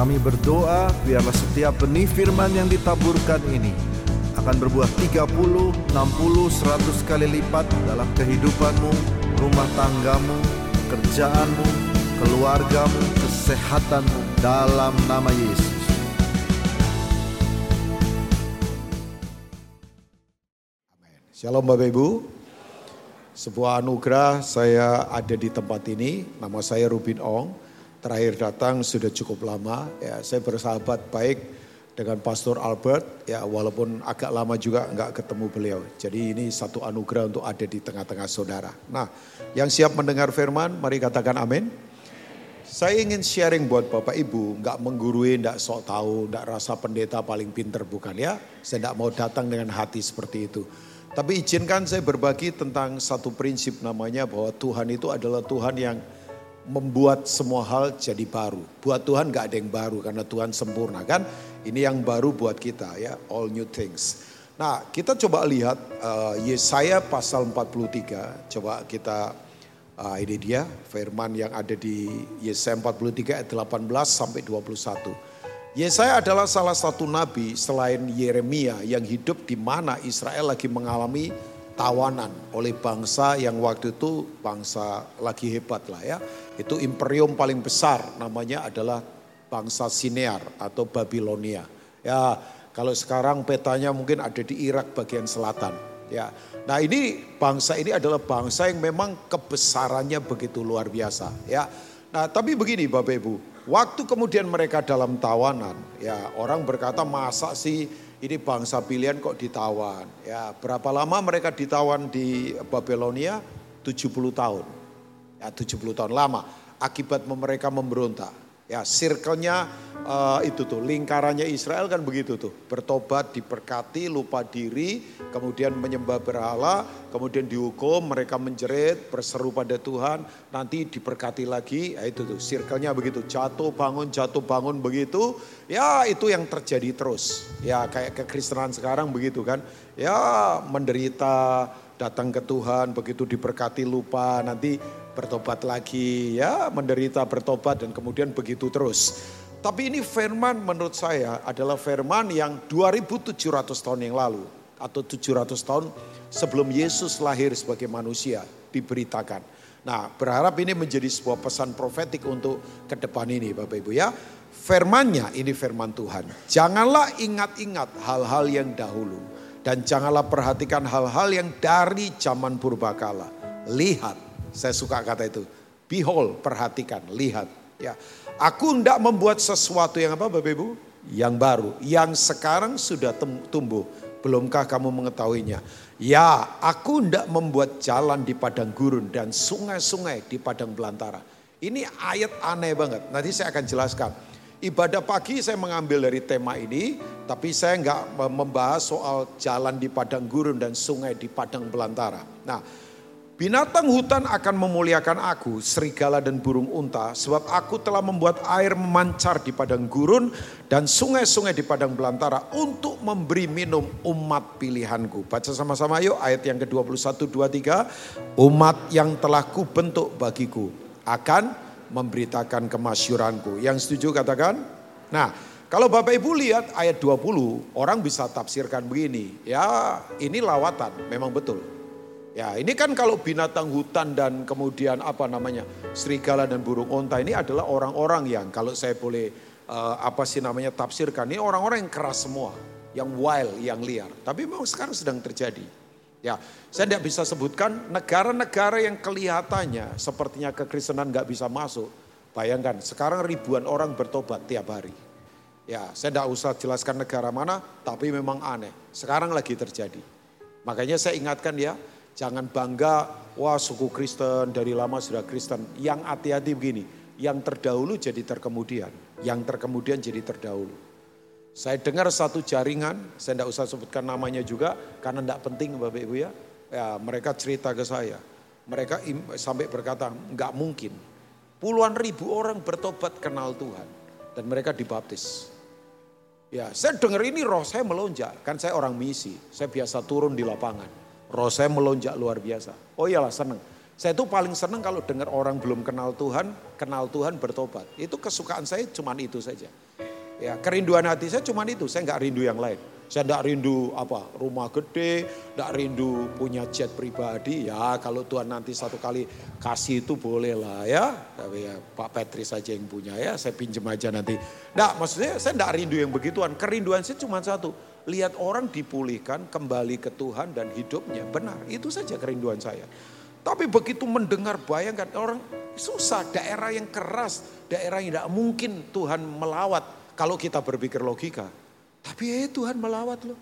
Kami berdoa biarlah setiap benih firman yang ditaburkan ini akan berbuah 30, 60, 100 kali lipat dalam kehidupanmu, rumah tanggamu, kerjaanmu, keluargamu, kesehatanmu dalam nama Yesus. Shalom Bapak Ibu. Sebuah anugerah saya ada di tempat ini. Nama saya Rubin Ong. Terakhir datang sudah cukup lama. Ya, saya bersahabat baik dengan Pastor Albert. Ya, walaupun agak lama juga nggak ketemu beliau. Jadi ini satu anugerah untuk ada di tengah-tengah saudara. Nah, yang siap mendengar firman, mari katakan amin. Saya ingin sharing buat Bapak Ibu, nggak menggurui, nggak sok tahu, nggak rasa pendeta paling pinter bukan ya. Saya nggak mau datang dengan hati seperti itu. Tapi izinkan saya berbagi tentang satu prinsip namanya bahwa Tuhan itu adalah Tuhan yang membuat semua hal jadi baru. Buat Tuhan gak ada yang baru karena Tuhan sempurna kan. Ini yang baru buat kita ya, all new things. Nah kita coba lihat uh, Yesaya pasal 43, coba kita uh, ini dia firman yang ada di Yesaya 43 ayat 18 sampai 21. Yesaya adalah salah satu nabi selain Yeremia yang hidup di mana Israel lagi mengalami tawanan oleh bangsa yang waktu itu bangsa lagi hebat lah ya. Itu imperium paling besar namanya adalah bangsa Sinear atau Babilonia. Ya, kalau sekarang petanya mungkin ada di Irak bagian selatan. Ya, nah ini bangsa ini adalah bangsa yang memang kebesarannya begitu luar biasa. Ya, nah tapi begini Bapak Ibu, Waktu kemudian mereka dalam tawanan, ya orang berkata masa sih ini bangsa pilihan kok ditawan. Ya, berapa lama mereka ditawan di Babelonia? 70 tahun. Ya, 70 tahun lama akibat mereka memberontak. Ya, circle-nya uh, itu tuh, lingkarannya Israel kan begitu tuh. Bertobat, diberkati, lupa diri, kemudian menyembah berhala, kemudian dihukum, mereka menjerit, berseru pada Tuhan, nanti diberkati lagi. Ya itu tuh, circle-nya begitu. Jatuh bangun, jatuh bangun begitu. Ya itu yang terjadi terus. Ya kayak kekristenan sekarang begitu kan. Ya menderita, datang ke Tuhan, begitu diberkati lupa, nanti bertobat lagi, ya menderita bertobat dan kemudian begitu terus. Tapi ini firman menurut saya adalah firman yang 2700 tahun yang lalu atau 700 tahun sebelum Yesus lahir sebagai manusia diberitakan. Nah berharap ini menjadi sebuah pesan profetik untuk ke depan ini Bapak Ibu ya. Firmannya ini firman Tuhan. Janganlah ingat-ingat hal-hal yang dahulu. Dan janganlah perhatikan hal-hal yang dari zaman purbakala. Lihat saya suka kata itu. Behold, perhatikan, lihat. Ya, aku hendak membuat sesuatu yang apa Bapak Ibu? Yang baru, yang sekarang sudah tumbuh. Belumkah kamu mengetahuinya? Ya, aku hendak membuat jalan di padang gurun dan sungai-sungai di padang belantara. Ini ayat aneh banget. Nanti saya akan jelaskan. Ibadah pagi saya mengambil dari tema ini, tapi saya nggak membahas soal jalan di padang gurun dan sungai di padang belantara. Nah, Binatang hutan akan memuliakan aku, serigala dan burung unta, sebab aku telah membuat air memancar di padang gurun dan sungai-sungai di padang belantara untuk memberi minum umat pilihanku. Baca sama-sama yuk ayat yang ke-21, 23. Umat yang telah kubentuk bagiku akan memberitakan kemasyuranku. Yang setuju katakan? Nah, kalau Bapak Ibu lihat ayat 20, orang bisa tafsirkan begini. Ya ini lawatan, memang betul. Ya ini kan kalau binatang hutan dan kemudian apa namanya serigala dan burung onta ini adalah orang-orang yang kalau saya boleh uh, apa sih namanya tafsirkan ini orang-orang yang keras semua, yang wild, yang liar. Tapi memang sekarang sedang terjadi. Ya, saya tidak bisa sebutkan negara-negara yang kelihatannya sepertinya kekristenan nggak bisa masuk. Bayangkan sekarang ribuan orang bertobat tiap hari. Ya, saya tidak usah jelaskan negara mana, tapi memang aneh. Sekarang lagi terjadi. Makanya saya ingatkan ya, Jangan bangga, wah suku Kristen dari lama sudah Kristen. Yang hati-hati begini, yang terdahulu jadi terkemudian. Yang terkemudian jadi terdahulu. Saya dengar satu jaringan, saya tidak usah sebutkan namanya juga, karena tidak penting Bapak Ibu ya. ya mereka cerita ke saya. Mereka sampai berkata, nggak mungkin. Puluhan ribu orang bertobat kenal Tuhan. Dan mereka dibaptis. Ya, saya dengar ini roh saya melonjak. Kan saya orang misi, saya biasa turun di lapangan. Saya melonjak luar biasa. Oh iyalah senang. Saya tuh paling senang kalau dengar orang belum kenal Tuhan, kenal Tuhan bertobat. Itu kesukaan saya cuman itu saja. Ya, kerinduan hati saya cuman itu, saya nggak rindu yang lain. Saya tidak rindu apa rumah gede, tidak rindu punya jet pribadi. Ya kalau Tuhan nanti satu kali kasih itu boleh lah ya. Tapi ya Pak Petri saja yang punya ya, saya pinjam aja nanti. Nah maksudnya saya tidak rindu yang begituan. Kerinduan saya cuma satu, lihat orang dipulihkan kembali ke Tuhan dan hidupnya benar. Itu saja kerinduan saya. Tapi begitu mendengar bayangkan orang susah, daerah yang keras, daerah yang tidak mungkin Tuhan melawat kalau kita berpikir logika. Tapi eh Tuhan melawat loh.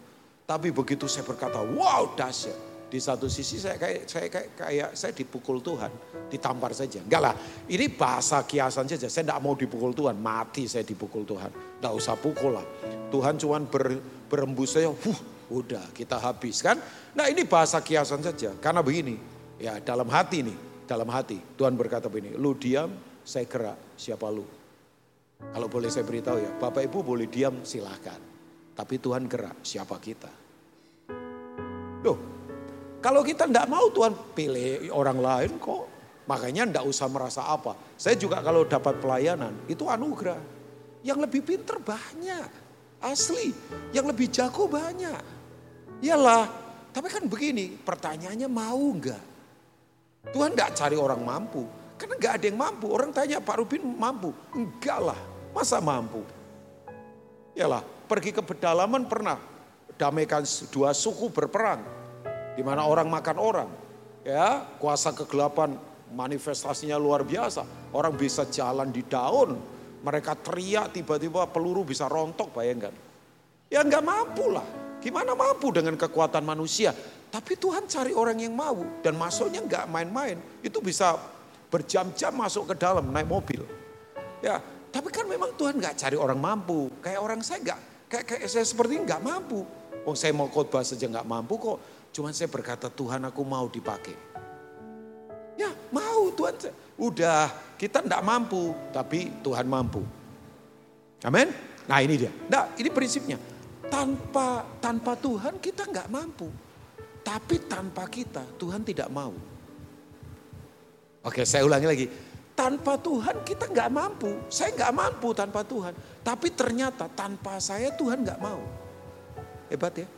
Tapi begitu saya berkata, wow dahsyat. Di satu sisi saya kayak saya kayak, kayak saya dipukul Tuhan, ditampar saja. Enggak lah, ini bahasa kiasan saja. Saya tidak mau dipukul Tuhan, mati saya dipukul Tuhan. Tidak usah pukul lah. Tuhan cuma ber, berembus saya, huh, udah kita habis kan. Nah ini bahasa kiasan saja. Karena begini, Ya dalam hati nih, dalam hati. Tuhan berkata begini, lu diam, saya gerak, siapa lu? Kalau boleh saya beritahu ya, Bapak Ibu boleh diam silahkan. Tapi Tuhan gerak, siapa kita? Loh, kalau kita tidak mau Tuhan pilih orang lain kok. Makanya tidak usah merasa apa. Saya juga kalau dapat pelayanan, itu anugerah. Yang lebih pinter banyak. Asli. Yang lebih jago banyak. Iyalah. Tapi kan begini, pertanyaannya mau enggak? Tuhan tidak cari orang mampu. Karena nggak ada yang mampu. Orang tanya Pak Rubin mampu. Enggak lah. Masa mampu? Yalah, pergi ke pedalaman pernah. Damaikan dua suku berperang. Di mana orang makan orang. Ya, kuasa kegelapan manifestasinya luar biasa. Orang bisa jalan di daun. Mereka teriak tiba-tiba peluru bisa rontok bayangkan. Ya nggak mampu lah. Gimana mampu dengan kekuatan manusia? Tapi Tuhan cari orang yang mau dan masuknya nggak main-main. Itu bisa berjam-jam masuk ke dalam naik mobil. Ya, tapi kan memang Tuhan nggak cari orang mampu. Kayak orang saya nggak, kayak, kayak saya seperti nggak mampu. Oh saya mau khotbah saja nggak mampu kok. Cuman saya berkata Tuhan aku mau dipakai. Ya mau Tuhan. Udah kita nggak mampu, tapi Tuhan mampu. Amin. Nah ini dia. Nah ini prinsipnya. Tanpa tanpa Tuhan kita nggak mampu. Tapi tanpa kita Tuhan tidak mau. Oke saya ulangi lagi. Tanpa Tuhan kita nggak mampu. Saya nggak mampu tanpa Tuhan. Tapi ternyata tanpa saya Tuhan nggak mau. Hebat ya.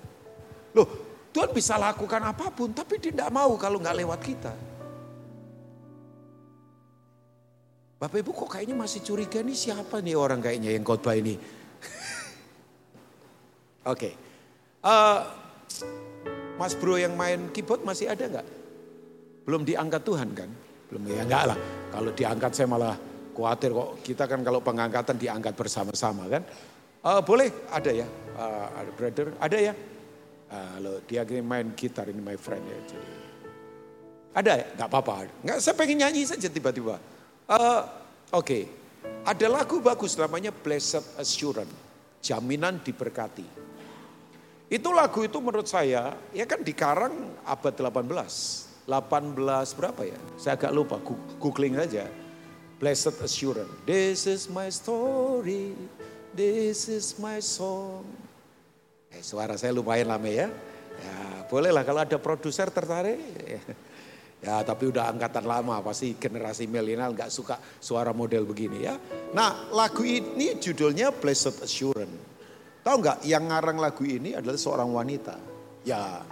Loh Tuhan bisa lakukan apa pun tapi tidak mau kalau nggak lewat kita. Bapak Ibu kok kayaknya masih curiga nih siapa nih orang kayaknya yang khotbah ini. Oke. okay. Uh, Mas bro yang main keyboard masih ada nggak? Belum diangkat Tuhan kan? Belum ya enggak lah. Kalau diangkat saya malah khawatir kok. Kita kan kalau pengangkatan diangkat bersama-sama kan. Uh, boleh ada ya, uh, brother, ada ya. Uh, dia main gitar ini my friend ya. Jadi ada ya? Gak apa-apa. Nggak, saya pengen nyanyi saja tiba-tiba. Uh, Oke, okay. ada lagu bagus namanya Blessed Assurance. Jaminan diberkati. Itu lagu itu menurut saya, ya kan dikarang abad 18. 18 berapa ya? Saya agak lupa, googling aja. Blessed Assurance. This is my story, this is my song. Eh, suara saya lumayan lama ya. Ya bolehlah kalau ada produser tertarik. Ya tapi udah angkatan lama pasti generasi milenial nggak suka suara model begini ya. Nah lagu ini judulnya Blessed Assurance. Tahu nggak yang ngarang lagu ini adalah seorang wanita. Ya,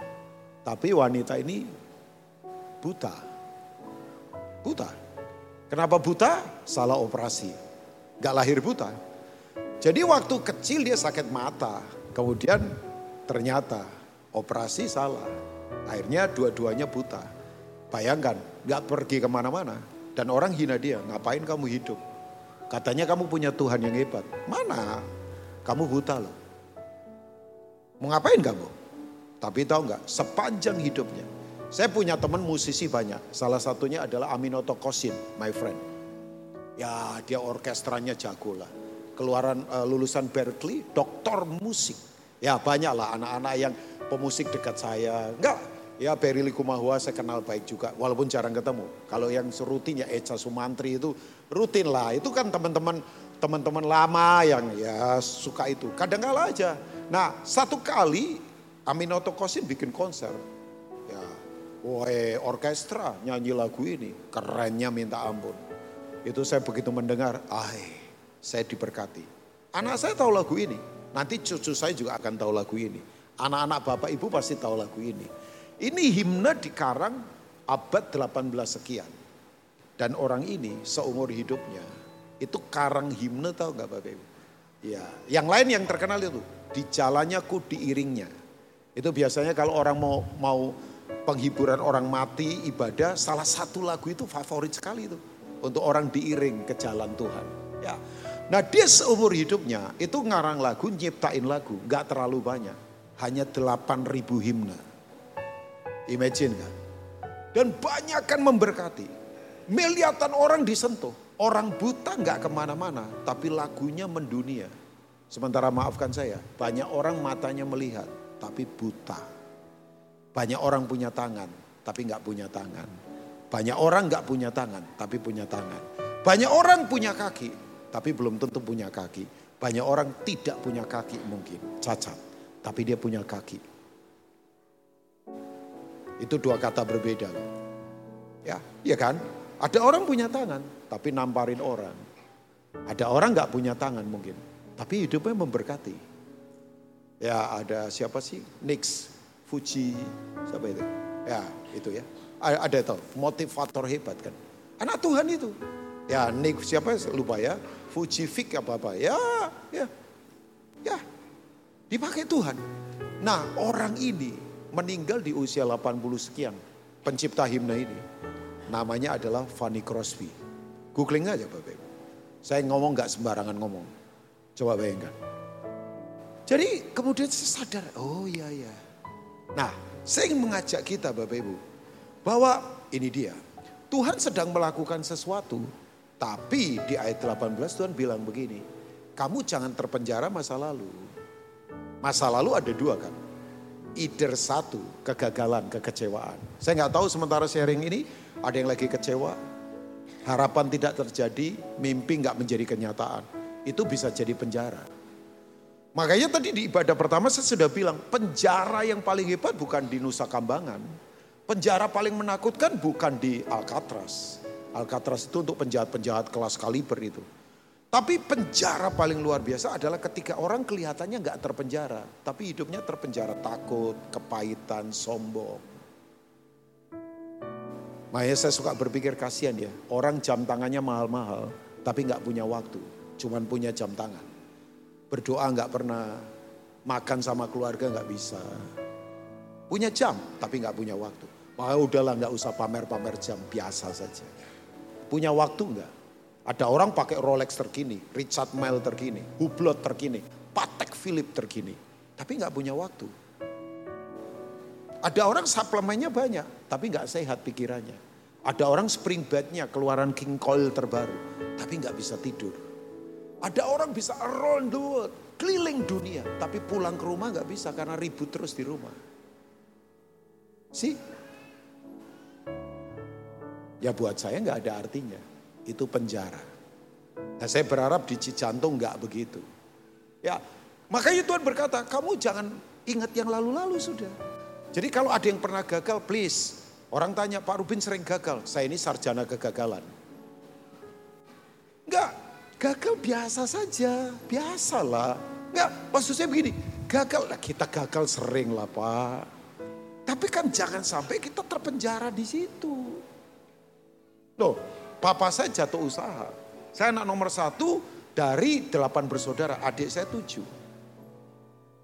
tapi wanita ini buta. Buta. Kenapa buta? Salah operasi. Gak lahir buta. Jadi waktu kecil dia sakit mata. Kemudian ternyata operasi salah. Akhirnya dua-duanya buta. Bayangkan, gak pergi ke mana-mana. Dan orang hina dia, ngapain kamu hidup? Katanya kamu punya Tuhan yang hebat. Mana? Kamu buta loh. Mau ngapain kamu? Tapi tahu nggak, sepanjang hidupnya. Saya punya teman musisi banyak. Salah satunya adalah Aminoto Kosin, my friend. Ya dia orkestranya jago lah. Keluaran uh, lulusan Berkeley, doktor musik. Ya banyak lah anak-anak yang pemusik dekat saya. Enggak, ya Berry Likumahua saya kenal baik juga. Walaupun jarang ketemu. Kalau yang rutin ya Eca Sumantri itu rutin lah. Itu kan teman-teman teman-teman lama yang ya suka itu. Kadang kala aja Nah satu kali Aminoto Kosin bikin konser. Ya, Woi orkestra nyanyi lagu ini, kerennya minta ampun. Itu saya begitu mendengar, ah saya diberkati. Anak saya tahu lagu ini, nanti cucu saya juga akan tahu lagu ini. Anak-anak bapak ibu pasti tahu lagu ini. Ini himne dikarang abad 18 sekian. Dan orang ini seumur hidupnya itu karang himne tahu nggak Bapak Ibu? Ya, yang lain yang terkenal itu di jalannya ku diiringnya. Itu biasanya kalau orang mau mau penghiburan orang mati ibadah salah satu lagu itu favorit sekali itu untuk orang diiring ke jalan Tuhan. Ya. Nah dia seumur hidupnya itu ngarang lagu, nyiptain lagu, nggak terlalu banyak, hanya 8000 himne. Imagine kan? Dan banyak kan memberkati. Miliatan orang disentuh. Orang buta nggak ke mana-mana, tapi lagunya mendunia. Sementara maafkan saya, banyak orang matanya melihat, tapi buta. Banyak orang punya tangan, tapi nggak punya tangan. Banyak orang nggak punya tangan, tapi punya tangan. Banyak orang punya kaki, tapi belum tentu punya kaki. Banyak orang tidak punya kaki mungkin, cacat, tapi dia punya kaki. Itu dua kata berbeda. Ya, iya kan? Ada orang punya tangan, tapi namparin orang. Ada orang nggak punya tangan mungkin, tapi hidupnya memberkati. Ya ada siapa sih? Nix, Fuji, siapa itu? Ya itu ya. Ada itu motivator hebat kan. Anak Tuhan itu. Ya Nick siapa lupa ya. Fuji Fik apa apa. Ya, ya, ya. Dipakai Tuhan. Nah orang ini meninggal di usia 80 sekian. Pencipta himne ini. Namanya adalah Fanny Crosby. Googling aja Bapak Ibu. Saya ngomong gak sembarangan ngomong. Coba bayangkan. Jadi kemudian saya sadar, oh iya iya. Nah saya ingin mengajak kita Bapak Ibu. Bahwa ini dia. Tuhan sedang melakukan sesuatu. Tapi di ayat 18 Tuhan bilang begini. Kamu jangan terpenjara masa lalu. Masa lalu ada dua kan either satu, kegagalan, kekecewaan. Saya nggak tahu sementara sharing ini ada yang lagi kecewa, harapan tidak terjadi, mimpi nggak menjadi kenyataan. Itu bisa jadi penjara. Makanya tadi di ibadah pertama saya sudah bilang, penjara yang paling hebat bukan di Nusa Kambangan. Penjara paling menakutkan bukan di Alcatraz. Alcatraz itu untuk penjahat-penjahat kelas kaliber itu. Tapi penjara paling luar biasa adalah ketika orang kelihatannya nggak terpenjara, tapi hidupnya terpenjara takut, kepahitan, sombong. Makanya saya suka berpikir kasihan ya, orang jam tangannya mahal-mahal, tapi nggak punya waktu, cuman punya jam tangan. Berdoa nggak pernah, makan sama keluarga nggak bisa. Punya jam, tapi nggak punya waktu. Maka udahlah nggak usah pamer-pamer jam, biasa saja. Punya waktu nggak? Ada orang pakai Rolex terkini, Richard Mille terkini, Hublot terkini, Patek Philip terkini. Tapi nggak punya waktu. Ada orang suplemennya banyak, tapi nggak sehat pikirannya. Ada orang spring bednya keluaran King Coil terbaru, tapi nggak bisa tidur. Ada orang bisa around the world, keliling dunia, tapi pulang ke rumah nggak bisa karena ribut terus di rumah. Sih? Ya buat saya nggak ada artinya itu penjara. Nah saya berharap di Cijantung nggak begitu. Ya makanya Tuhan berkata kamu jangan ingat yang lalu-lalu sudah. Jadi kalau ada yang pernah gagal please. Orang tanya Pak Rubin sering gagal. Saya ini sarjana kegagalan. Enggak, gagal biasa saja. Biasalah. Enggak, maksud saya begini. Gagal lah kita gagal sering lah Pak. Tapi kan jangan sampai kita terpenjara di situ. Loh, Papa saya jatuh usaha. Saya anak nomor satu dari delapan bersaudara, adik saya tujuh.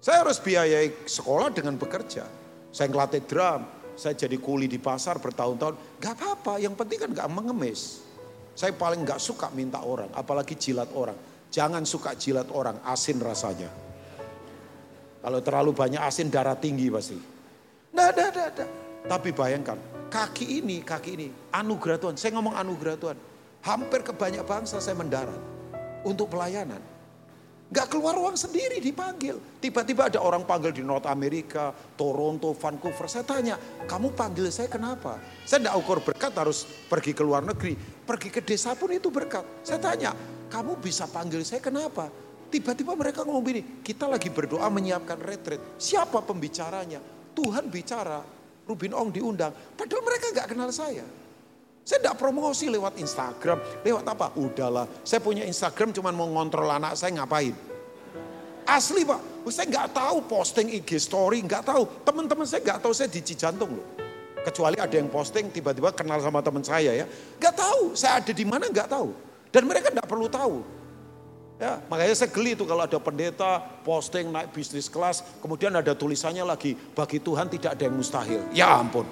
Saya harus biayai sekolah dengan bekerja. Saya ngelatih drum, saya jadi kuli di pasar bertahun-tahun. Gak apa-apa, yang penting kan gak mengemis. Saya paling gak suka minta orang, apalagi jilat orang. Jangan suka jilat orang, asin rasanya. Kalau terlalu banyak asin darah tinggi pasti. Nah, nah, nah, nah. Tapi bayangkan, kaki ini, kaki ini, anugerah Tuhan. Saya ngomong anugerah Tuhan. Hampir ke banyak bangsa saya mendarat untuk pelayanan. Gak keluar uang sendiri dipanggil. Tiba-tiba ada orang panggil di North America, Toronto, Vancouver. Saya tanya, kamu panggil saya kenapa? Saya tidak ukur berkat harus pergi ke luar negeri. Pergi ke desa pun itu berkat. Saya tanya, kamu bisa panggil saya kenapa? Tiba-tiba mereka ngomong begini, kita lagi berdoa menyiapkan retreat. Siapa pembicaranya? Tuhan bicara, Rubin Ong diundang. Padahal mereka nggak kenal saya. Saya tidak promosi lewat Instagram, lewat apa? Udahlah, saya punya Instagram cuma mau ngontrol anak saya ngapain. Asli pak, saya nggak tahu posting IG story, nggak tahu. Teman-teman saya nggak tahu saya di Cijantung loh. Kecuali ada yang posting tiba-tiba kenal sama teman saya ya. Nggak tahu, saya ada di mana nggak tahu. Dan mereka nggak perlu tahu. Ya, makanya saya geli itu kalau ada pendeta posting naik bisnis kelas, kemudian ada tulisannya lagi, bagi Tuhan tidak ada yang mustahil. Ya ampun.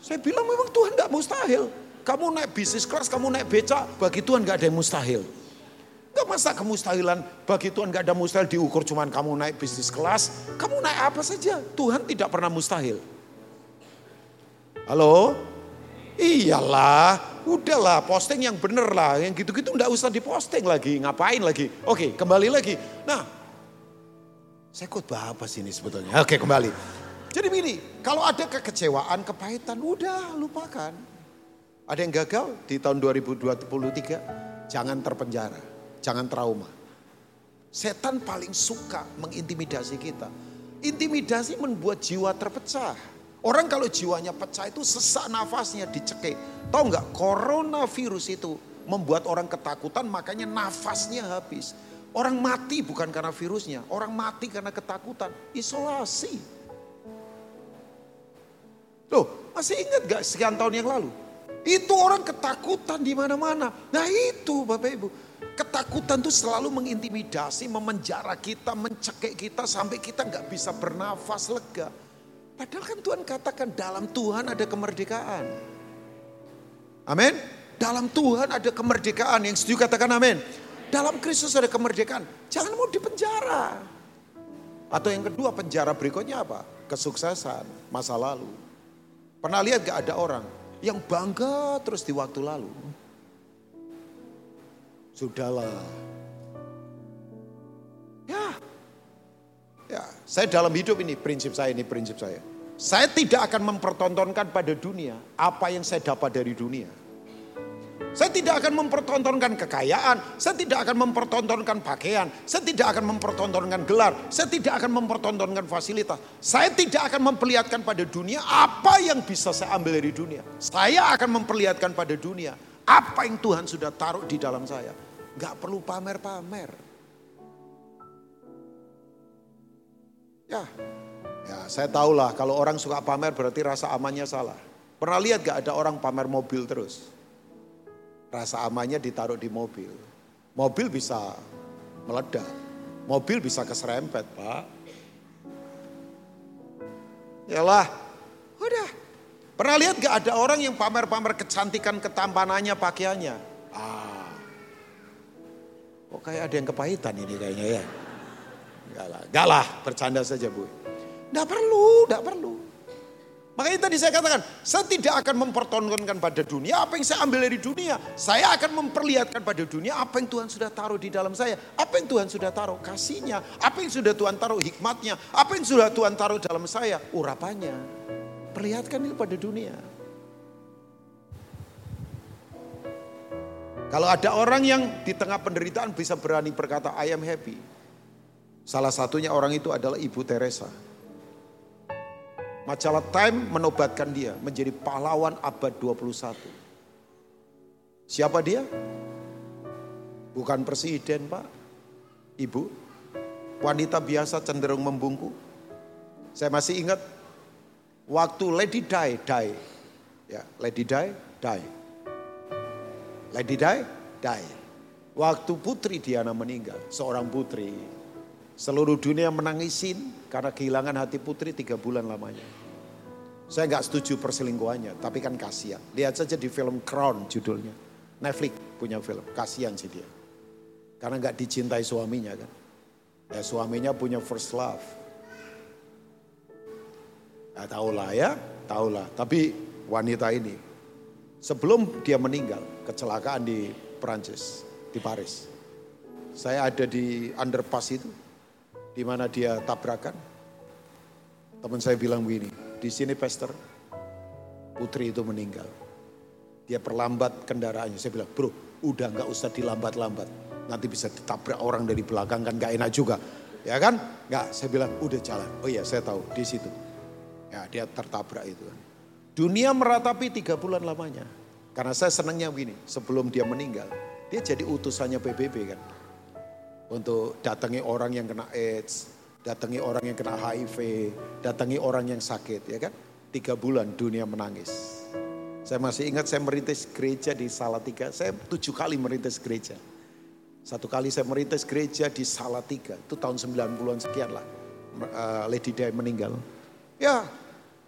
Saya bilang memang Tuhan tidak mustahil. Kamu naik bisnis kelas, kamu naik becak, bagi Tuhan gak ada yang mustahil. Gak masa kemustahilan bagi Tuhan gak ada mustahil diukur cuman kamu naik bisnis kelas. Kamu naik apa saja, Tuhan tidak pernah mustahil. Halo? Iyalah, udahlah posting yang bener lah. Yang gitu-gitu gak usah diposting lagi, ngapain lagi. Oke kembali lagi. Nah, saya khotbah apa sih ini sebetulnya? Oke kembali. Jadi begini, kalau ada kekecewaan, kepahitan, udah lupakan. Ada yang gagal di tahun 2023, jangan terpenjara, jangan trauma. Setan paling suka mengintimidasi kita. Intimidasi membuat jiwa terpecah. Orang kalau jiwanya pecah itu sesak nafasnya dicekik. Tahu nggak coronavirus itu membuat orang ketakutan makanya nafasnya habis. Orang mati bukan karena virusnya, orang mati karena ketakutan, isolasi. Loh, masih ingat gak sekian tahun yang lalu? Itu orang ketakutan di mana-mana. Nah itu Bapak Ibu. Ketakutan itu selalu mengintimidasi, memenjara kita, mencekik kita sampai kita nggak bisa bernafas lega. Padahal kan Tuhan katakan dalam Tuhan ada kemerdekaan. Amin. Dalam Tuhan ada kemerdekaan. Yang setuju katakan amin. Dalam Kristus ada kemerdekaan. Jangan mau dipenjara. Atau yang kedua penjara berikutnya apa? Kesuksesan masa lalu. Pernah lihat gak ada orang yang bangga terus di waktu lalu? Sudahlah. Ya. Ya, saya dalam hidup ini prinsip saya ini prinsip saya. Saya tidak akan mempertontonkan pada dunia apa yang saya dapat dari dunia. Saya tidak akan mempertontonkan kekayaan, saya tidak akan mempertontonkan pakaian, saya tidak akan mempertontonkan gelar, saya tidak akan mempertontonkan fasilitas. Saya tidak akan memperlihatkan pada dunia apa yang bisa saya ambil dari dunia. Saya akan memperlihatkan pada dunia apa yang Tuhan sudah taruh di dalam saya. Gak perlu pamer-pamer. Ya, ya saya tahulah kalau orang suka pamer berarti rasa amannya salah. Pernah lihat gak ada orang pamer mobil terus? rasa amannya ditaruh di mobil. Mobil bisa meledak, mobil bisa keserempet pak. Yalah, udah. Pernah lihat gak ada orang yang pamer-pamer kecantikan ketampanannya pakaiannya? Ah, kok kayak ada yang kepahitan ini kayaknya ya. Enggak lah, enggak lah, bercanda saja bu. Enggak perlu, enggak perlu. Makanya tadi saya katakan, saya tidak akan mempertontonkan pada dunia apa yang saya ambil dari dunia. Saya akan memperlihatkan pada dunia apa yang Tuhan sudah taruh di dalam saya. Apa yang Tuhan sudah taruh kasihnya. Apa yang sudah Tuhan taruh hikmatnya. Apa yang sudah Tuhan taruh dalam saya urapannya. Perlihatkan itu pada dunia. Kalau ada orang yang di tengah penderitaan bisa berani berkata I am happy. Salah satunya orang itu adalah Ibu Teresa. Majalah Time menobatkan dia menjadi pahlawan abad 21. Siapa dia? Bukan presiden pak, ibu. Wanita biasa cenderung membungku. Saya masih ingat waktu Lady Di, Di. Ya, Lady Di, Di. Lady Di, Di. Waktu Putri Diana meninggal, seorang putri Seluruh dunia menangisin karena kehilangan hati putri tiga bulan lamanya. Saya nggak setuju perselingkuhannya, tapi kan kasihan. Lihat saja di film Crown judulnya. Netflix punya film, kasihan sih dia. Karena nggak dicintai suaminya kan. Ya suaminya punya first love. Ya tahulah ya, tahulah. Tapi wanita ini sebelum dia meninggal kecelakaan di Perancis, di Paris. Saya ada di underpass itu, di mana dia tabrakan. Teman saya bilang begini, di sini pastor, putri itu meninggal. Dia perlambat kendaraannya. Saya bilang, bro udah nggak usah dilambat-lambat. Nanti bisa ditabrak orang dari belakang kan gak enak juga. Ya kan? Nggak, saya bilang udah jalan. Oh iya saya tahu di situ. Ya dia tertabrak itu. Dunia meratapi tiga bulan lamanya. Karena saya senangnya begini, sebelum dia meninggal, dia jadi utusannya PBB kan. Untuk datangi orang yang kena AIDS, datangi orang yang kena HIV, datangi orang yang sakit ya kan. Tiga bulan dunia menangis. Saya masih ingat saya merintis gereja di Salatiga, saya tujuh kali merintis gereja. Satu kali saya merintis gereja di Salatiga, itu tahun 90-an sekian lah. Uh, Lady Day meninggal. Ya,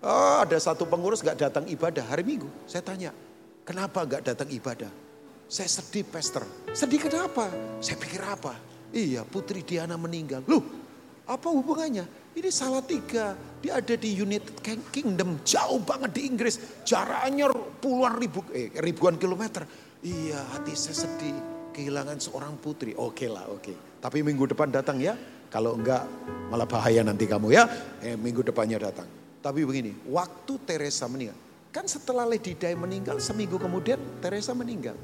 oh, ada satu pengurus gak datang ibadah hari Minggu. Saya tanya, Kenapa gak datang ibadah? Saya sedih pastor. Sedih kenapa? Saya pikir apa? Iya putri Diana meninggal. Loh apa hubungannya? Ini salah tiga. Dia ada di United Kingdom. Jauh banget di Inggris. Jaraknya puluhan ribu, eh, ribuan kilometer. Iya hati saya sedih. Kehilangan seorang putri. Oke lah oke. Tapi minggu depan datang ya. Kalau enggak malah bahaya nanti kamu ya. Eh, minggu depannya datang. Tapi begini. Waktu Teresa meninggal. Kan setelah Lady Di meninggal, seminggu kemudian Teresa meninggal.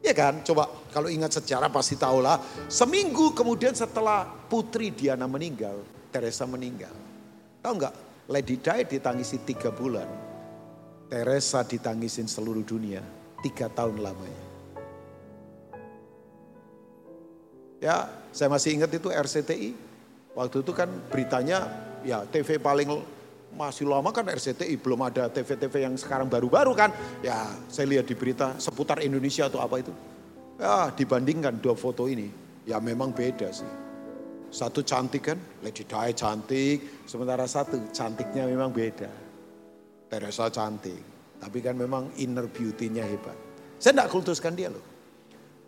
Ya kan, coba kalau ingat sejarah pasti tahulah. Seminggu kemudian setelah putri Diana meninggal, Teresa meninggal. Tahu nggak? Lady Di ditangisi tiga bulan. Teresa ditangisin seluruh dunia tiga tahun lamanya. Ya, saya masih ingat itu RCTI. Waktu itu kan beritanya ya TV paling masih lama kan RCTI belum ada TV-TV yang sekarang baru-baru kan. Ya saya lihat di berita seputar Indonesia atau apa itu. Ya dibandingkan dua foto ini. Ya memang beda sih. Satu cantik kan, Lady Di cantik. Sementara satu cantiknya memang beda. Teresa cantik. Tapi kan memang inner beauty-nya hebat. Saya tidak kultuskan dia loh.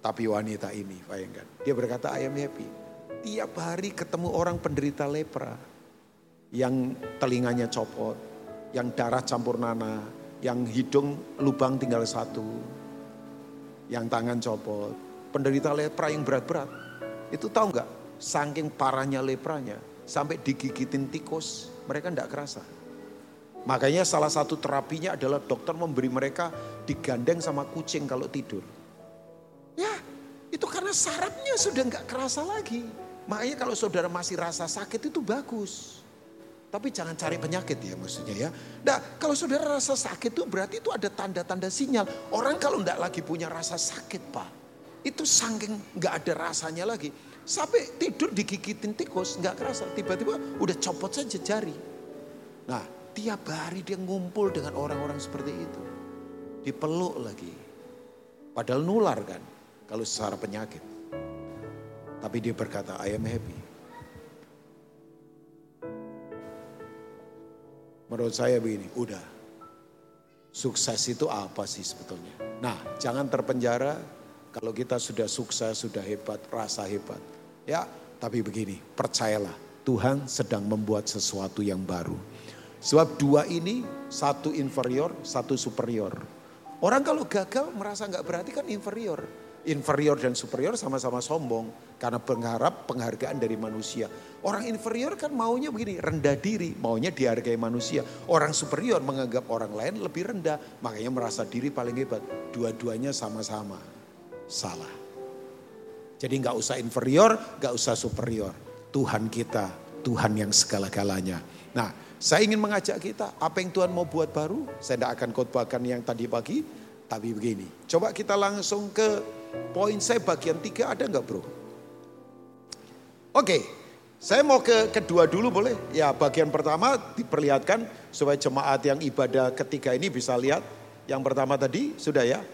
Tapi wanita ini, bayangkan. Dia berkata, I am happy. Tiap hari ketemu orang penderita lepra yang telinganya copot, yang darah campur nana, yang hidung lubang tinggal satu, yang tangan copot, penderita lepra yang berat-berat. Itu tahu nggak? Saking parahnya lepranya, sampai digigitin tikus, mereka tidak kerasa. Makanya salah satu terapinya adalah dokter memberi mereka digandeng sama kucing kalau tidur. Ya, itu karena sarafnya sudah nggak kerasa lagi. Makanya kalau saudara masih rasa sakit itu bagus. Tapi jangan cari penyakit ya maksudnya ya. Nah kalau saudara rasa sakit itu berarti itu ada tanda-tanda sinyal. Orang kalau enggak lagi punya rasa sakit pak. Itu saking enggak ada rasanya lagi. Sampai tidur digigitin tikus enggak kerasa. Tiba-tiba udah copot saja jari. Nah tiap hari dia ngumpul dengan orang-orang seperti itu. Dipeluk lagi. Padahal nular kan. Kalau secara penyakit. Tapi dia berkata I am happy. Menurut saya begini, udah. Sukses itu apa sih sebetulnya? Nah, jangan terpenjara kalau kita sudah sukses, sudah hebat, rasa hebat. Ya, tapi begini, percayalah, Tuhan sedang membuat sesuatu yang baru. Sebab dua ini, satu inferior, satu superior. Orang kalau gagal merasa nggak berarti kan inferior inferior dan superior sama-sama sombong karena pengharap penghargaan dari manusia. Orang inferior kan maunya begini, rendah diri, maunya dihargai manusia. Orang superior menganggap orang lain lebih rendah, makanya merasa diri paling hebat. Dua-duanya sama-sama salah. Jadi nggak usah inferior, nggak usah superior. Tuhan kita, Tuhan yang segala-galanya. Nah, saya ingin mengajak kita, apa yang Tuhan mau buat baru? Saya tidak akan khotbahkan yang tadi pagi, tapi begini. Coba kita langsung ke Poin saya bagian tiga ada nggak bro? Oke, saya mau ke kedua dulu boleh? Ya bagian pertama diperlihatkan supaya jemaat yang ibadah ketiga ini bisa lihat. Yang pertama tadi sudah ya?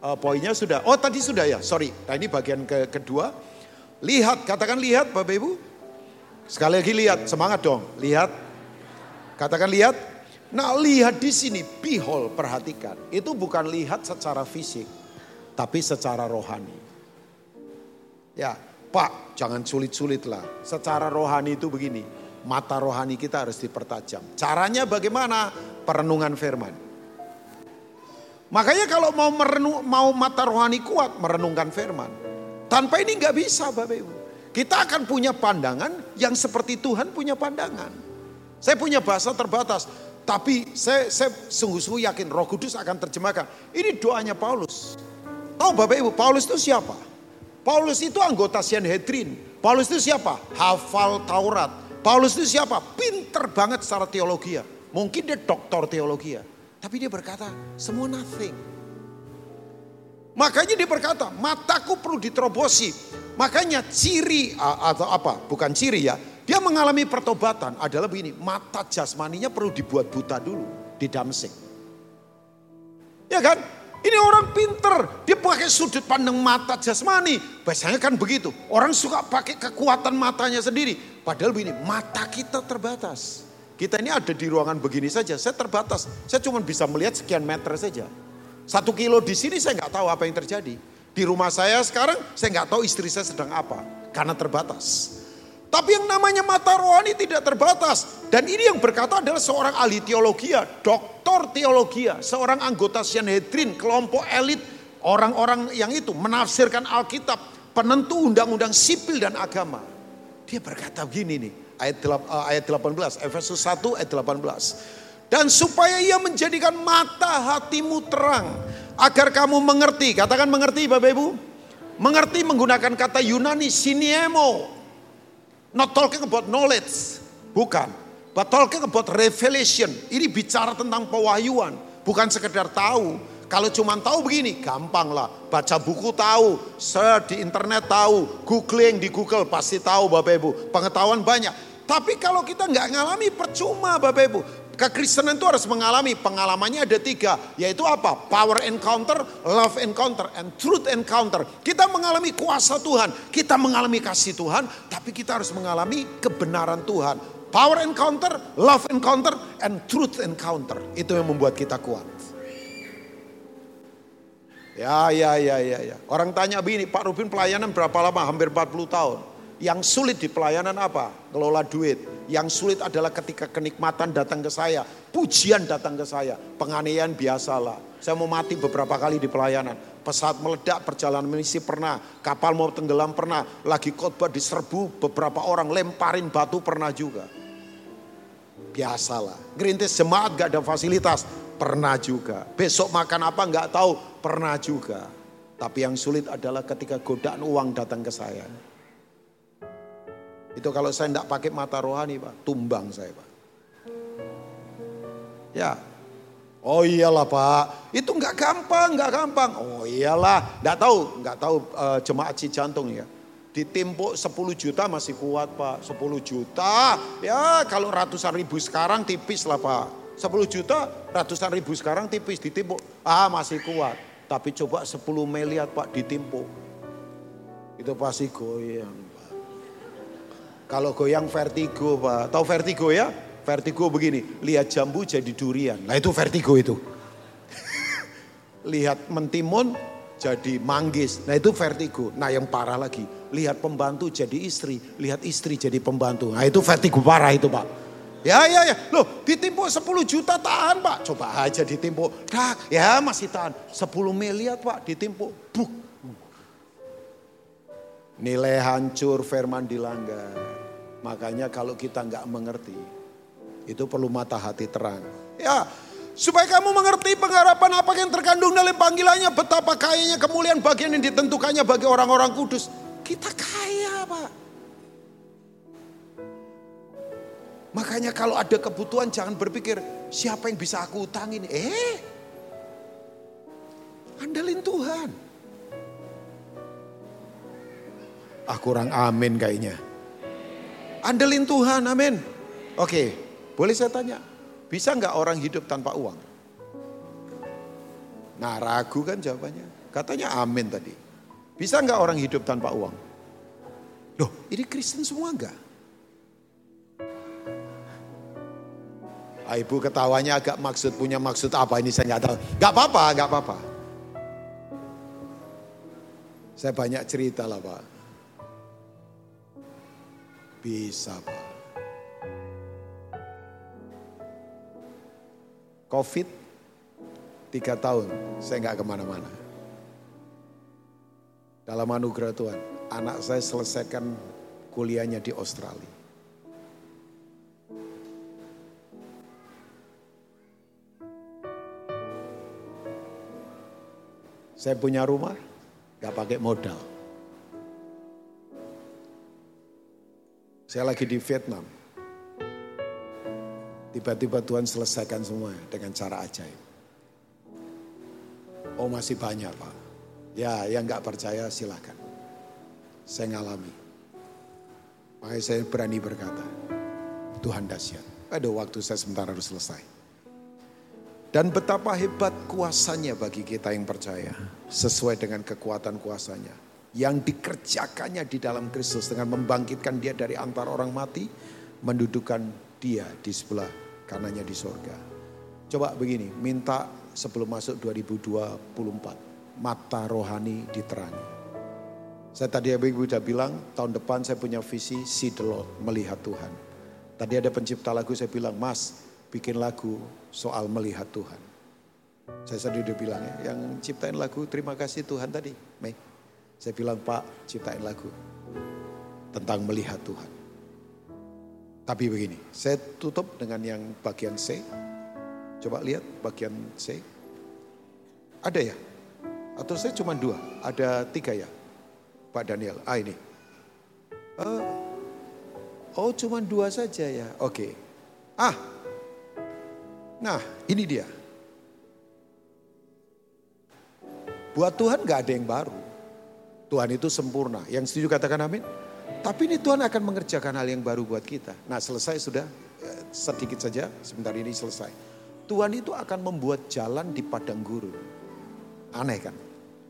Uh, poinnya sudah. Oh tadi sudah ya, sorry. Nah ini bagian ke kedua. Lihat, katakan lihat Bapak Ibu. Sekali lagi lihat, semangat dong. Lihat. Katakan lihat. Nah lihat di sini, behold, perhatikan. Itu bukan lihat secara fisik tapi secara rohani. Ya, Pak, jangan sulit-sulit lah. Secara rohani itu begini, mata rohani kita harus dipertajam. Caranya bagaimana? Perenungan firman. Makanya kalau mau merenung, mau mata rohani kuat, merenungkan firman. Tanpa ini nggak bisa Bapak Ibu. Kita akan punya pandangan yang seperti Tuhan punya pandangan. Saya punya bahasa terbatas, tapi saya sungguh-sungguh yakin Roh Kudus akan terjemahkan. Ini doanya Paulus. Tahu Bapak Ibu, Paulus itu siapa? Paulus itu anggota Sanhedrin. Paulus itu siapa? Hafal Taurat. Paulus itu siapa? Pinter banget secara teologi ya. Mungkin dia doktor teologi ya. Tapi dia berkata, semua nothing. Makanya dia berkata, mataku perlu diterobosi. Makanya ciri atau apa? Bukan ciri ya. Dia mengalami pertobatan adalah begini, mata jasmaninya perlu dibuat buta dulu di Damsik. Ya kan? Ini orang pinter, dia pakai sudut pandang mata jasmani. Biasanya kan begitu, orang suka pakai kekuatan matanya sendiri. Padahal begini, mata kita terbatas. Kita ini ada di ruangan begini saja, saya terbatas. Saya cuma bisa melihat sekian meter saja. Satu kilo di sini saya nggak tahu apa yang terjadi. Di rumah saya sekarang saya nggak tahu istri saya sedang apa, karena terbatas. Tapi yang namanya mata rohani tidak terbatas. Dan ini yang berkata adalah seorang ahli teologi, doktor teologi, seorang anggota Sanhedrin, kelompok elit, orang-orang yang itu menafsirkan Alkitab, penentu undang-undang sipil dan agama. Dia berkata begini nih, ayat, eh, ayat 18, Efesus 1 ayat 18. Dan supaya ia menjadikan mata hatimu terang, agar kamu mengerti. Katakan mengerti Bapak Ibu. Mengerti menggunakan kata Yunani siniemo Not talking about knowledge. Bukan. But talking about revelation. Ini bicara tentang pewahyuan. Bukan sekedar tahu. Kalau cuma tahu begini, gampang lah. Baca buku tahu, search di internet tahu, googling di Google pasti tahu Bapak Ibu. Pengetahuan banyak. Tapi kalau kita nggak ngalami percuma Bapak Ibu. Kekristenan itu harus mengalami pengalamannya ada tiga, yaitu apa? Power encounter, love encounter, and truth encounter. Kita mengalami kuasa Tuhan, kita mengalami kasih Tuhan, tapi kita harus mengalami kebenaran Tuhan. Power encounter, love encounter, and truth encounter. Itu yang membuat kita kuat. Ya, ya, ya, ya, ya. Orang tanya begini, Pak Rubin pelayanan berapa lama? Hampir 40 tahun. Yang sulit di pelayanan apa? Kelola duit yang sulit adalah ketika kenikmatan datang ke saya, pujian datang ke saya, penganiayaan biasalah. Saya mau mati beberapa kali di pelayanan. Pesawat meledak, perjalanan misi pernah, kapal mau tenggelam pernah, lagi khotbah diserbu beberapa orang lemparin batu pernah juga. Biasalah. Gerintis jemaat gak ada fasilitas, pernah juga. Besok makan apa gak tahu, pernah juga. Tapi yang sulit adalah ketika godaan uang datang ke saya. Itu kalau saya tidak pakai mata rohani Pak, tumbang saya Pak. Ya, Oh iyalah Pak, itu nggak gampang, nggak gampang. Oh iyalah, nggak tahu, nggak tahu uh, jemaat si jantung ya. Ditimpuk 10 juta masih kuat Pak, 10 juta. Ya kalau ratusan ribu sekarang tipis lah Pak. 10 juta, ratusan ribu sekarang tipis ditimpuk. Ah masih kuat. Tapi coba 10 miliar Pak ditimpuk. Itu pasti goyang. Kalau goyang vertigo Pak. Tahu vertigo ya? Vertigo begini, lihat jambu jadi durian. Nah itu vertigo itu. lihat mentimun jadi manggis. Nah itu vertigo. Nah yang parah lagi, lihat pembantu jadi istri, lihat istri jadi pembantu. Nah itu vertigo parah itu Pak. Ya, ya, ya. Loh, ditimpuk 10 juta tahan, Pak. Coba aja ditimpuk. Dah, ya masih tahan. 10 miliar, Pak, ditimpuk. Buk. Nilai hancur, firman dilanggar. Makanya kalau kita nggak mengerti, itu perlu mata hati terang. Ya, supaya kamu mengerti pengharapan apa yang terkandung dalam panggilannya, betapa kayanya kemuliaan bagian yang ditentukannya bagi orang-orang kudus. Kita kaya, Pak. Makanya kalau ada kebutuhan jangan berpikir siapa yang bisa aku utangin. Eh, andalin Tuhan. Ah kurang amin kayaknya. Andelin Tuhan, amin. Oke, boleh saya tanya, bisa nggak orang hidup tanpa uang? Nah ragu kan jawabannya. Katanya amin tadi. Bisa nggak orang hidup tanpa uang? Loh ini Kristen semua enggak? Ah, ibu ketawanya agak maksud punya maksud apa ini saya nggak tahu. Apa-apa, gak apa-apa. Saya banyak cerita lah pak. Bisa Pak. Covid tiga tahun saya nggak ke mana-mana. Dalam anugerah Tuhan, anak saya selesaikan kuliahnya di Australia. Saya punya rumah, gak pakai modal. Saya lagi di Vietnam. Tiba-tiba Tuhan selesaikan semua dengan cara ajaib. Oh masih banyak Pak. Ya yang nggak percaya silahkan. Saya ngalami. Makanya saya berani berkata, Tuhan dahsyat. Ada waktu saya sebentar harus selesai. Dan betapa hebat kuasanya bagi kita yang percaya. Sesuai dengan kekuatan kuasanya. Yang dikerjakannya di dalam Kristus dengan membangkitkan dia dari antara orang mati. Mendudukan dia di sebelah kanannya di sorga. Coba begini, minta sebelum masuk 2024, mata rohani diterangi. Saya tadi ibu sudah bilang, tahun depan saya punya visi see the Lord, melihat Tuhan. Tadi ada pencipta lagu saya bilang, mas bikin lagu soal melihat Tuhan. Saya tadi udah bilang ya, yang ciptain lagu terima kasih Tuhan tadi, Mei. Saya bilang Pak ciptain lagu tentang melihat Tuhan. Tapi begini, saya tutup dengan yang bagian C. Coba lihat bagian C. Ada ya? Atau saya cuma dua? Ada tiga ya? Pak Daniel, ah ini. Uh, oh cuma dua saja ya, oke. Okay. Ah, nah ini dia. Buat Tuhan gak ada yang baru. Tuhan itu sempurna. Yang setuju katakan amin. Tapi ini Tuhan akan mengerjakan hal yang baru buat kita. Nah selesai sudah, eh, sedikit saja, sebentar ini selesai. Tuhan itu akan membuat jalan di padang gurun. Aneh kan?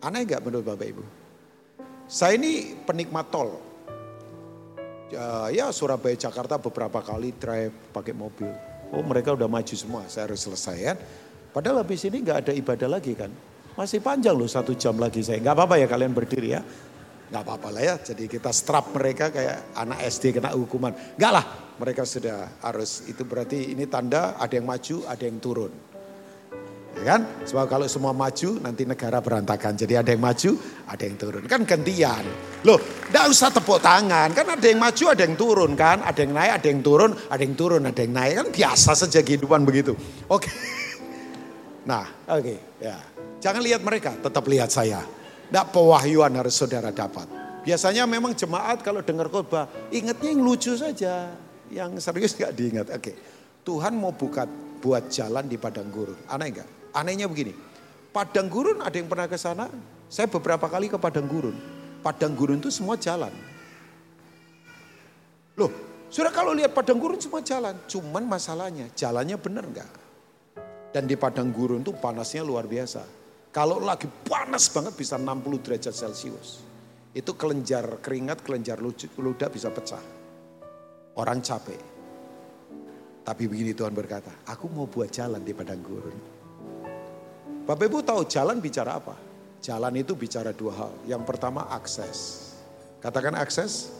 Aneh gak menurut Bapak Ibu? Saya ini penikmat tol. Ya Surabaya Jakarta beberapa kali drive pakai mobil. Oh mereka udah maju semua, saya harus selesai kan. Padahal habis ini gak ada ibadah lagi kan. Masih panjang loh satu jam lagi saya. Gak apa-apa ya kalian berdiri ya nggak apa-apa lah ya. Jadi kita strap mereka kayak anak SD kena hukuman. Enggak lah, mereka sudah harus. Itu berarti ini tanda ada yang maju, ada yang turun. Ya kan? Sebab kalau semua maju nanti negara berantakan. Jadi ada yang maju, ada yang turun. Kan gantian. Loh, enggak usah tepuk tangan. Kan ada yang maju, ada yang turun kan. Ada yang naik, ada yang turun, ada yang turun, ada yang naik. Kan biasa saja kehidupan begitu. Oke. Nah, oke. Okay, ya. Jangan lihat mereka, tetap lihat saya. Tidak pewahyuan harus saudara dapat. Biasanya memang jemaat kalau dengar khotbah, ingatnya yang lucu saja. Yang serius nggak diingat. Oke, Tuhan mau buka buat jalan di padang gurun. Aneh nggak? Anehnya begini, padang gurun ada yang pernah ke sana? Saya beberapa kali ke padang gurun. Padang gurun itu semua jalan. Loh, sudah kalau lihat padang gurun semua jalan. Cuman masalahnya, jalannya benar nggak? Dan di padang gurun itu panasnya luar biasa. Kalau lagi panas banget bisa 60 derajat Celcius. Itu kelenjar keringat, kelenjar ludah bisa pecah. Orang capek. Tapi begini Tuhan berkata, aku mau buat jalan di padang gurun. Bapak Ibu tahu jalan bicara apa? Jalan itu bicara dua hal. Yang pertama akses. Katakan akses.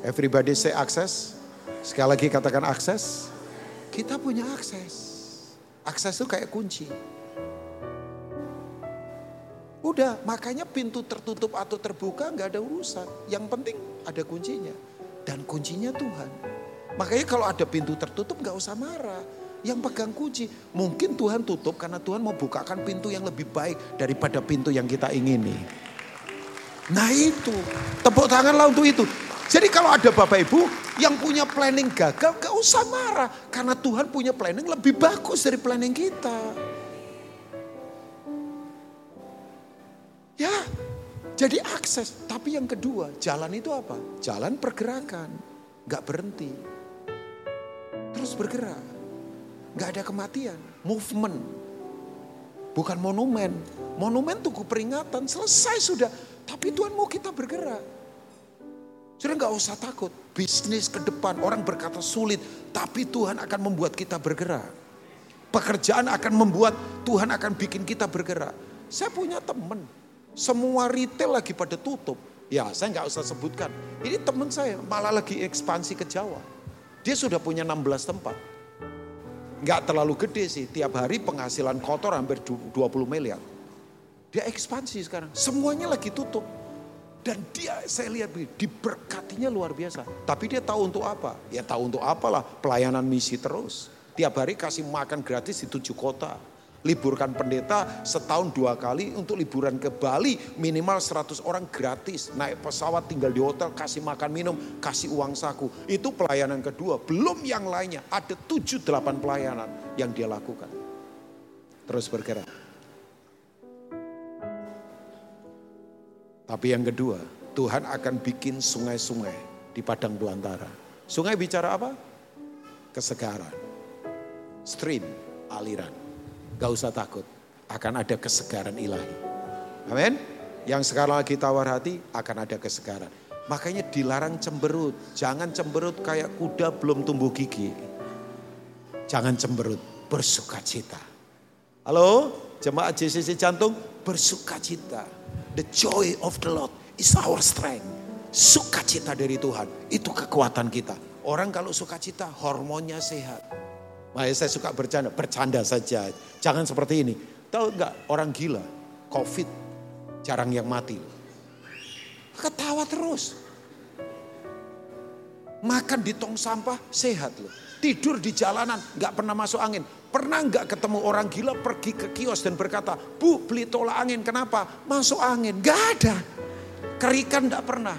Everybody say akses. Sekali lagi katakan akses. Kita punya akses. Akses itu kayak kunci. Udah, makanya pintu tertutup atau terbuka nggak ada urusan. Yang penting ada kuncinya. Dan kuncinya Tuhan. Makanya kalau ada pintu tertutup nggak usah marah. Yang pegang kunci. Mungkin Tuhan tutup karena Tuhan mau bukakan pintu yang lebih baik daripada pintu yang kita ingini. Nah itu, tepuk tanganlah untuk itu. Jadi kalau ada Bapak Ibu yang punya planning gagal, gak usah marah. Karena Tuhan punya planning lebih bagus dari planning kita. Tapi yang kedua, jalan itu apa? Jalan pergerakan. Gak berhenti. Terus bergerak. Gak ada kematian. Movement. Bukan monumen. Monumen tunggu peringatan. Selesai sudah. Tapi Tuhan mau kita bergerak. Sudah gak usah takut. Bisnis ke depan. Orang berkata sulit. Tapi Tuhan akan membuat kita bergerak. Pekerjaan akan membuat Tuhan akan bikin kita bergerak. Saya punya teman semua retail lagi pada tutup. Ya saya nggak usah sebutkan. Ini teman saya malah lagi ekspansi ke Jawa. Dia sudah punya 16 tempat. Nggak terlalu gede sih. Tiap hari penghasilan kotor hampir 20 miliar. Dia ekspansi sekarang. Semuanya lagi tutup. Dan dia saya lihat diberkatinya luar biasa. Tapi dia tahu untuk apa? Ya tahu untuk apalah pelayanan misi terus. Tiap hari kasih makan gratis di tujuh kota. Liburkan pendeta setahun dua kali untuk liburan ke Bali minimal 100 orang gratis. Naik pesawat tinggal di hotel kasih makan minum kasih uang saku. Itu pelayanan kedua. Belum yang lainnya ada 7-8 pelayanan yang dia lakukan. Terus bergerak. Tapi yang kedua Tuhan akan bikin sungai-sungai di padang belantara. Sungai bicara apa? Kesegaran. Stream, aliran. Gak usah takut, akan ada kesegaran ilahi. Amin. Yang sekarang lagi tawar hati akan ada kesegaran. Makanya dilarang cemberut. Jangan cemberut kayak kuda belum tumbuh gigi. Jangan cemberut, bersuka cita. Halo, jemaat JCC Jantung, bersuka cita. The joy of the Lord is our strength. Sukacita dari Tuhan, itu kekuatan kita. Orang kalau sukacita, hormonnya sehat. Makanya saya suka bercanda, bercanda saja. Jangan seperti ini. Tahu enggak orang gila, covid, jarang yang mati. Ketawa terus. Makan di tong sampah sehat loh. Tidur di jalanan nggak pernah masuk angin. Pernah nggak ketemu orang gila pergi ke kios dan berkata, Bu beli tolak angin, kenapa? Masuk angin. Gak ada. Kerikan nggak pernah.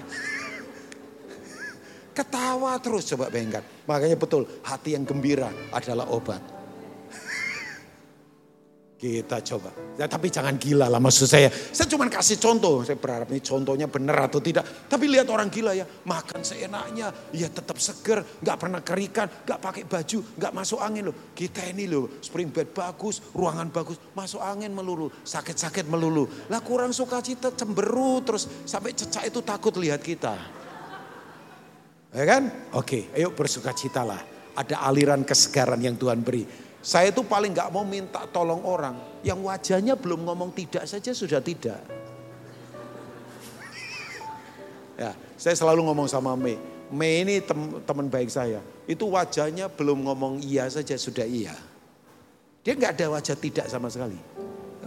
Ketawa terus coba bayangkan. Makanya betul hati yang gembira adalah obat. Kita coba. Ya, tapi jangan gila lah maksud saya. Saya cuma kasih contoh. Saya berharap ini contohnya benar atau tidak. Tapi lihat orang gila ya. Makan seenaknya. Ya tetap seger. Gak pernah kerikan. Gak pakai baju. Gak masuk angin loh. Kita ini loh. Spring bed bagus. Ruangan bagus. Masuk angin melulu. Sakit-sakit melulu. Lah kurang suka cita cemberut. Terus sampai cecak itu takut lihat kita. Ya kan? Oke, ayo bersuka cita lah. Ada aliran kesegaran yang Tuhan beri. Saya itu paling gak mau minta tolong orang. Yang wajahnya belum ngomong tidak saja sudah tidak. Ya, saya selalu ngomong sama Mei. Mei ini tem teman baik saya. Itu wajahnya belum ngomong iya saja sudah iya. Dia nggak ada wajah tidak sama sekali.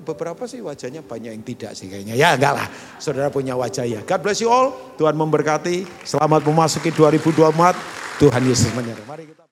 Beberapa sih wajahnya banyak yang tidak sih kayaknya. Ya enggak lah, saudara punya wajah ya. God bless you all, Tuhan memberkati. Selamat memasuki 2024, Tuhan Yesus menyertai. Mari kita